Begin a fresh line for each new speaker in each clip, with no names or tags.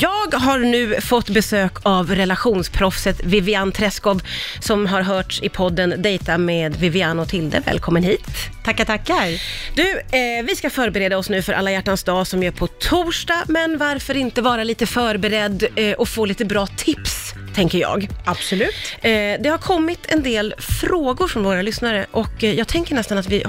Jag har nu fått besök av relationsproffset Vivian Träskov som har hörts i podden Dejta med Vivian och Tilde. Välkommen hit.
Tackar, tackar.
Du, eh, vi ska förbereda oss nu för alla hjärtans dag som är på torsdag, men varför inte vara lite förberedd eh, och få lite bra tips, tänker jag.
Absolut.
Eh, det har kommit en del frågor från våra lyssnare och eh, jag tänker nästan att vi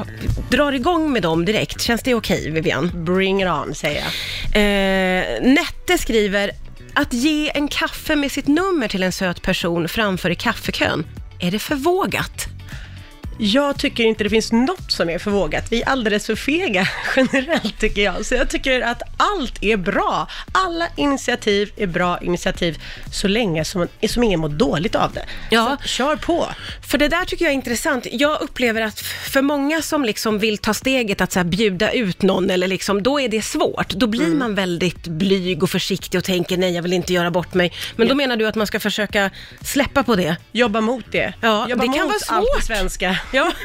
drar igång med dem direkt. Känns det okej, Vivian?
Bring it on, säger jag.
Eh, Nette skriver, att ge en kaffe med sitt nummer till en söt person framför i kaffekön, är det förvågat?
Jag tycker inte det finns något som är förvågat. Vi är alldeles för fega generellt tycker jag. Så jag tycker att allt är bra. Alla initiativ är bra initiativ så länge som, som ingen mår dåligt av det.
Ja.
Så kör på.
För det där tycker jag är intressant. Jag upplever att för många som liksom vill ta steget att så bjuda ut någon, eller liksom, då är det svårt. Då blir man väldigt blyg och försiktig och tänker nej, jag vill inte göra bort mig. Men då menar du att man ska försöka släppa på det?
Jobba mot det.
Ja,
Jobba
det kan vara
allt
svårt.
det svenska.
Ja.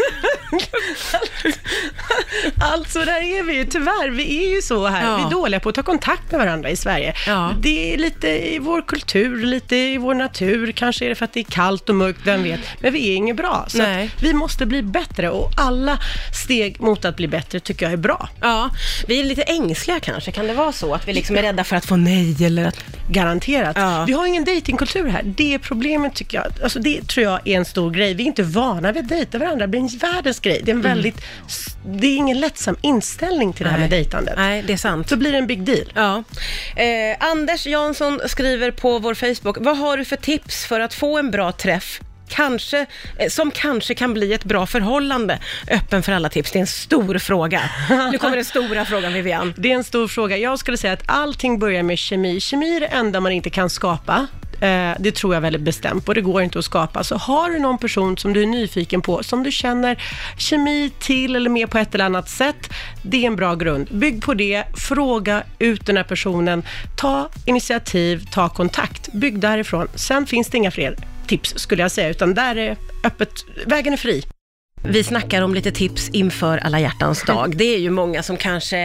alltså, där är vi ju tyvärr. Vi är ju så här.
Ja.
Vi är dåliga på att ta kontakt med varandra i Sverige.
Ja.
Det är lite i vår kultur, lite i vår natur. Kanske är det för att det är kallt och mörkt, vem vet. Men vi är inget bra. Så vi måste bli bättre och alla steg mot att bli bättre tycker jag är bra.
ja, vi är lite ängsliga kanske. Kan det vara så att vi liksom är rädda för att få nej eller att...
Garanterat.
Ja.
Vi har ingen datingkultur här. Det är problemet tycker jag. Alltså det tror jag är en stor grej. Vi är inte vana vid att dejta varandra. Det blir en världens grej. Det är en väldigt, det är ingen lättsam inställning till det här med dejtandet.
Nej, det är sant.
Så blir det en big deal.
Ja. Eh, Anders Jansson skriver på vår Facebook, vad har du för tips för att få en bra träff? Kanske, eh, som kanske kan bli ett bra förhållande. Öppen för alla tips, det är en stor fråga. Nu kommer den stora frågan Vivian.
Det är en stor fråga. Jag skulle säga att allting börjar med kemi. Kemi är det enda man inte kan skapa. Eh, det tror jag väldigt bestämt och det går inte att skapa. Så har du någon person som du är nyfiken på, som du känner kemi till eller med på ett eller annat sätt, det är en bra grund. Bygg på det, fråga ut den här personen, ta initiativ, ta kontakt, bygg därifrån. Sen finns det inga fler tips skulle jag säga, utan där är öppet, vägen är fri.
Vi snackar om lite tips inför alla hjärtans dag. Det är ju många som kanske,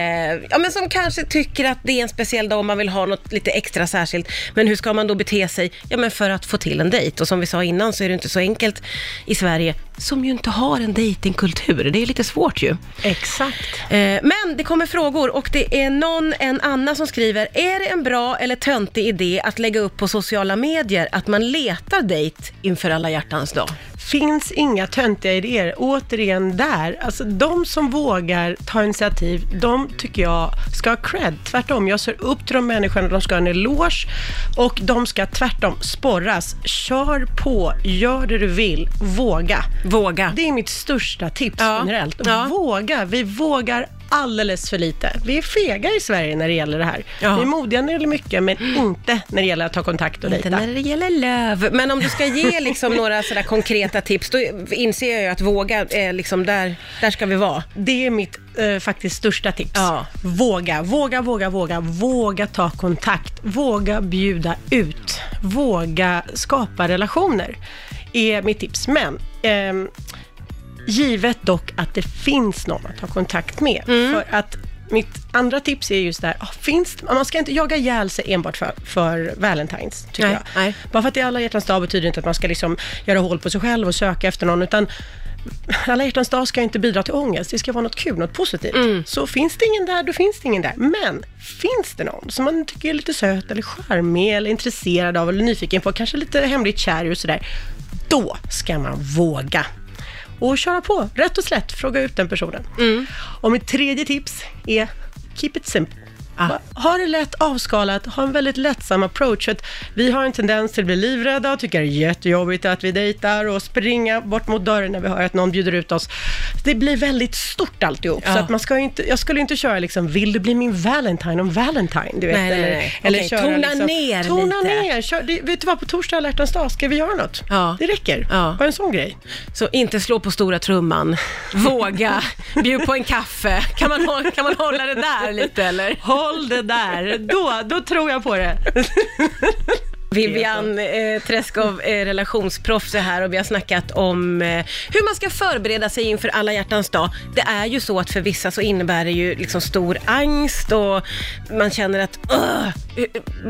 ja, men som kanske tycker att det är en speciell dag och man vill ha något lite extra särskilt. Men hur ska man då bete sig? Ja, men för att få till en dejt. Och som vi sa innan så är det inte så enkelt i Sverige, som ju inte har en dejtingkultur. Det är lite svårt ju.
Exakt.
Eh, Men det kommer frågor och det är någon, en Anna som skriver, är det en bra eller töntig idé att lägga upp på sociala medier att man letar dejt inför alla hjärtans dag?
Finns inga töntiga idéer. Återigen där, alltså de som vågar ta initiativ, de tycker jag ska ha cred. Tvärtom, jag ser upp till de människorna, de ska ha en eloge och de ska tvärtom sporras. Kör på, gör det du vill, våga.
Våga.
Det är mitt största tips
Ja.
generellt.
Ja.
Våga, vi vågar alldeles för lite. Vi är fega i Sverige när det gäller det här.
Ja.
Vi är modiga när det gäller mycket, men inte när det gäller att ta kontakt och
Inte
dejta.
när det gäller löv. Men om du ska ge liksom några sådär konkreta tips, då inser jag ju att våga är liksom där, där ska vi vara.
Det är mitt eh, faktiskt största tips.
Ja.
Våga, våga, våga, våga. Våga ta kontakt. Våga bjuda ut. Våga skapa relationer. Är mitt tips. Men ehm, givet dock att det finns någon att ta kontakt med.
Mm.
För att mitt andra tips är just där, ah, finns, man ska inte jaga ihjäl sig enbart för, för Valentine's, tycker
Nej,
jag.
nej.
Bara för att det är alla hjärtans dag betyder inte att man ska liksom göra hål på sig själv och söka efter någon, utan alla hjärtans dag ska inte bidra till ångest, det ska vara något kul, något positivt.
Mm.
Så finns det ingen där, då finns det ingen där. Men finns det någon som man tycker är lite söt eller charmig eller intresserad av eller nyfiken på, kanske lite hemligt kär och sådär, då ska man våga. Och köra på, rätt och slätt, fråga ut den personen.
Mm.
Och mitt tredje tips är keep it simple.
Ah.
Ha det lätt avskalat, ha en väldigt lättsam approach. För att vi har en tendens till att bli livrädda och tycka det är jättejobbigt att vi dejtar och springa bort mot dörren när vi hör att någon bjuder ut oss. Det blir väldigt stort alltihop.
Ja.
Så att man ska inte, jag skulle inte köra liksom, vill du bli min Valentine om Valentine? Du vet,
Nej, nej,
eller,
nej.
eller
Okej,
köra
tona
liksom,
ner
Tona
lite.
ner. Kör, det, vet du vad, på torsdag alla hjärtans dag ska vi göra något.
Ja.
Det räcker.
Ja.
Bara en sån grej.
Så inte slå på stora trumman, våga, bjud på en kaffe. Kan man, kan man hålla det där lite eller?
Håll det där, då, då tror jag på det.
Vivian eh, Träskov, eh, relationsproffs är här och vi har snackat om eh, hur man ska förbereda sig inför alla hjärtans dag. Det är ju så att för vissa så innebär det ju liksom stor angst och man känner att "Ugh,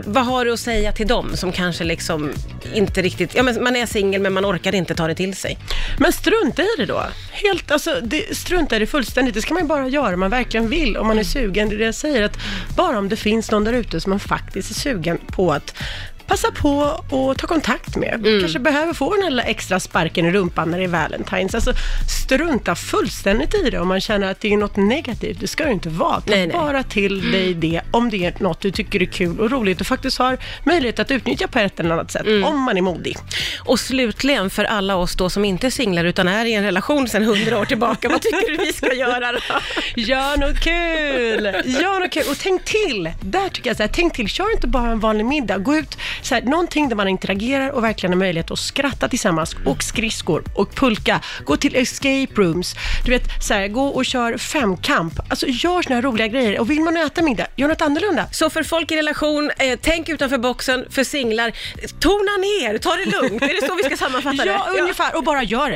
vad har du att säga till dem som kanske liksom inte riktigt, ja men man är singel men man orkar inte ta det till sig.
Men strunta i det då. Helt, alltså, det, strunta i det fullständigt. Det ska man ju bara göra om man verkligen vill, om man är sugen. Det är det jag säger, att bara om det finns någon där ute som man faktiskt är sugen på att passa på och ta kontakt med. Kanske behöver få den här lilla extra sparken i rumpan när det är Valentine's. Alltså, strunta fullständigt i det om man känner att det är något negativt. Det ska det inte vara. Ta
Nej, nej.
bara till dig det om det är något du tycker är kul och roligt och faktiskt har möjlighet att utnyttja på ett eller annat sätt, om man är modig.
Och slutligen för alla oss då som inte är singlar utan är i en relation sedan hundra år tillbaka, vad tycker du vi ska göra då?
Gör något kul! Gör något kul! Och tänk till! Där tycker jag så här, tänk till. Kör inte bara en vanlig middag. Gå ut, så här, någonting där man interagerar och verkligen har möjlighet att skratta tillsammans. Och skridskor och pulka. Gå till escape rooms. Du vet, så här, gå och kör femkamp. Alltså gör såna här roliga grejer. Och vill man äta middag, gör något annorlunda.
Så för folk i relation, eh, tänk utanför boxen, för singlar, tona ner, ta det lugnt. Är det så vi ska sammanfatta det?
Ja, ungefär. Och bara gör det.